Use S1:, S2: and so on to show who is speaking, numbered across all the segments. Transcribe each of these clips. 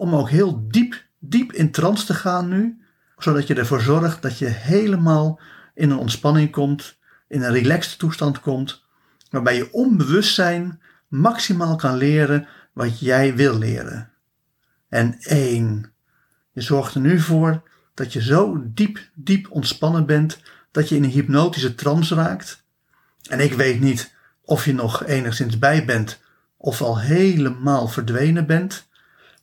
S1: om ook heel diep, diep in trance te gaan nu, zodat je ervoor zorgt dat je helemaal in een ontspanning komt, in een relaxed toestand komt, waarbij je onbewustzijn maximaal kan leren wat jij wil leren. En één, je zorgt er nu voor dat je zo diep, diep ontspannen bent dat je in een hypnotische trance raakt. En ik weet niet of je nog enigszins bij bent of al helemaal verdwenen bent.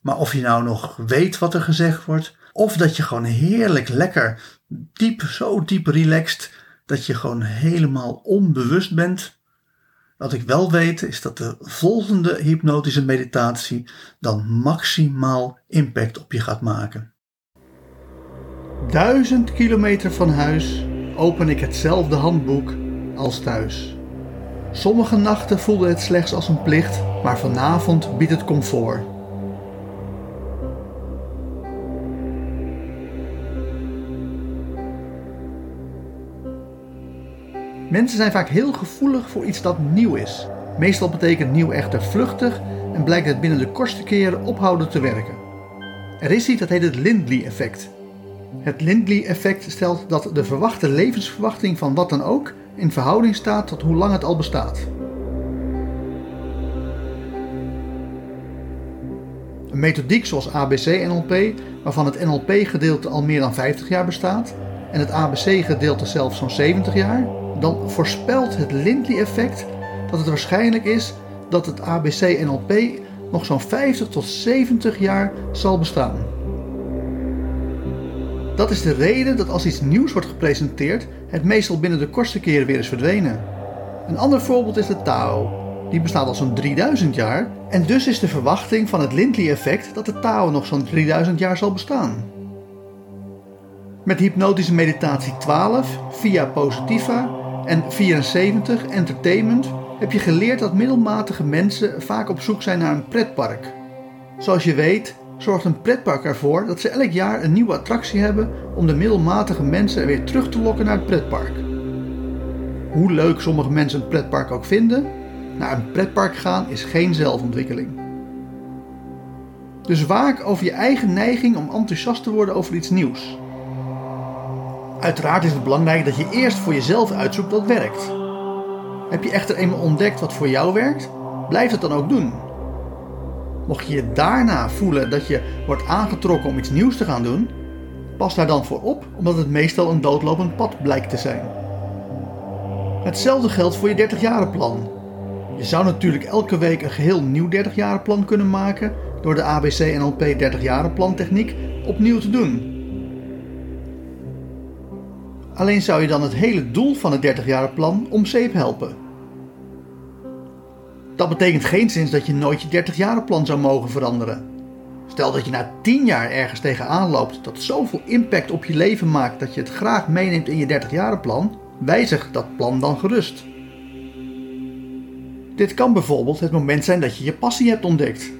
S1: Maar of je nou nog weet wat er gezegd wordt, of dat je gewoon heerlijk lekker diep, zo diep relaxed, dat je gewoon helemaal onbewust bent. Wat ik wel weet is dat de volgende hypnotische meditatie dan maximaal impact op je gaat maken. Duizend kilometer van huis open ik hetzelfde handboek als thuis. Sommige nachten voelde het slechts als een plicht, maar vanavond biedt het comfort. Mensen zijn vaak heel gevoelig voor iets dat nieuw is. Meestal betekent nieuw echter vluchtig en blijkt het binnen de kortste keren ophouden te werken. Er is iets dat heet het Lindley-effect. Het Lindley-effect stelt dat de verwachte levensverwachting van wat dan ook in verhouding staat tot hoe lang het al bestaat. Een methodiek zoals ABC-NLP, waarvan het NLP-gedeelte al meer dan 50 jaar bestaat en het ABC-gedeelte zelfs zo'n 70 jaar, dan voorspelt het Lindley-effect dat het waarschijnlijk is dat het ABC-NLP nog zo'n 50 tot 70 jaar zal bestaan. Dat is de reden dat als iets nieuws wordt gepresenteerd, het meestal binnen de kortste keren weer is verdwenen. Een ander voorbeeld is de Tao. Die bestaat al zo'n 3000 jaar en dus is de verwachting van het Lindley-effect dat de Tao nog zo'n 3000 jaar zal bestaan. Met hypnotische meditatie 12, via Positiva en 74 Entertainment heb je geleerd dat middelmatige mensen vaak op zoek zijn naar een pretpark. Zoals je weet zorgt een pretpark ervoor dat ze elk jaar een nieuwe attractie hebben om de middelmatige mensen weer terug te lokken naar het pretpark. Hoe leuk sommige mensen een pretpark ook vinden, naar een pretpark gaan is geen zelfontwikkeling. Dus waak over je eigen neiging om enthousiast te worden over iets nieuws. Uiteraard is het belangrijk dat je eerst voor jezelf uitzoekt wat werkt. Heb je echter eenmaal ontdekt wat voor jou werkt, blijf het dan ook doen. Mocht je je daarna voelen dat je wordt aangetrokken om iets nieuws te gaan doen, pas daar dan voor op, omdat het meestal een doodlopend pad blijkt te zijn. Hetzelfde geldt voor je 30-jarenplan. Je zou natuurlijk elke week een geheel nieuw 30-jarenplan kunnen maken door de ABC NLP 30-jarenplan techniek opnieuw te doen. Alleen zou je dan het hele doel van het 30-jarenplan om zeep helpen. Dat betekent geen zins dat je nooit je 30-jarenplan zou mogen veranderen. Stel dat je na 10 jaar ergens tegenaan loopt dat zoveel impact op je leven maakt dat je het graag meeneemt in je 30-jarenplan, wijzig dat plan dan gerust. Dit kan bijvoorbeeld het moment zijn dat je je passie hebt ontdekt.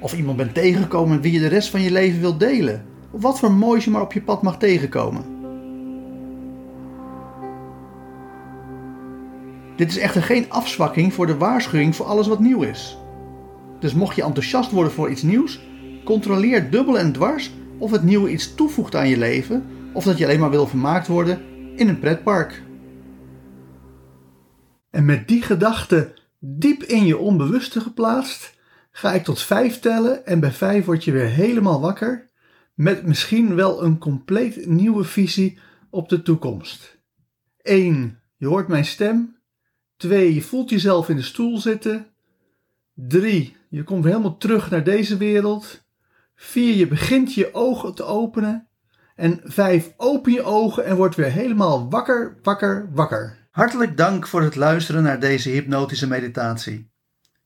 S1: Of iemand bent tegengekomen wie je de rest van je leven wilt delen. Of wat voor moois je maar op je pad mag tegenkomen. Dit is echter geen afzwakking voor de waarschuwing voor alles wat nieuw is. Dus mocht je enthousiast worden voor iets nieuws, controleer dubbel en dwars of het nieuwe iets toevoegt aan je leven of dat je alleen maar wil vermaakt worden in een pretpark. En met die gedachte diep in je onbewuste geplaatst, ga ik tot vijf tellen en bij vijf word je weer helemaal wakker met misschien wel een compleet nieuwe visie op de toekomst. 1. Je hoort mijn stem. 2. Je voelt jezelf in de stoel zitten. 3. Je komt helemaal terug naar deze wereld. 4. Je begint je ogen te openen. En 5. Open je ogen en word weer helemaal wakker, wakker, wakker. Hartelijk dank voor het luisteren naar deze hypnotische meditatie.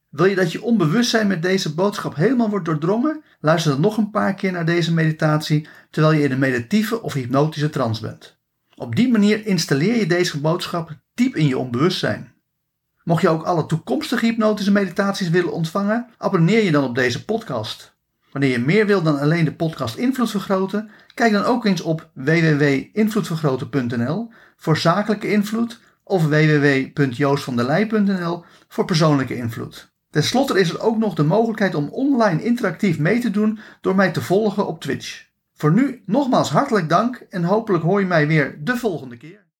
S1: Wil je dat je onbewustzijn met deze boodschap helemaal wordt doordrongen? Luister dan nog een paar keer naar deze meditatie terwijl je in een meditieve of hypnotische trance bent. Op die manier installeer je deze boodschap diep in je onbewustzijn. Mocht je ook alle toekomstige hypnotische meditaties willen ontvangen, abonneer je dan op deze podcast. Wanneer je meer wilt dan alleen de podcast Invloed Vergroten, kijk dan ook eens op www.invloedvergroten.nl voor zakelijke invloed of www.joostvandelij.nl voor persoonlijke invloed. Ten slotte is er ook nog de mogelijkheid om online interactief mee te doen door mij te volgen op Twitch. Voor nu nogmaals hartelijk dank en hopelijk hoor je mij weer de volgende keer.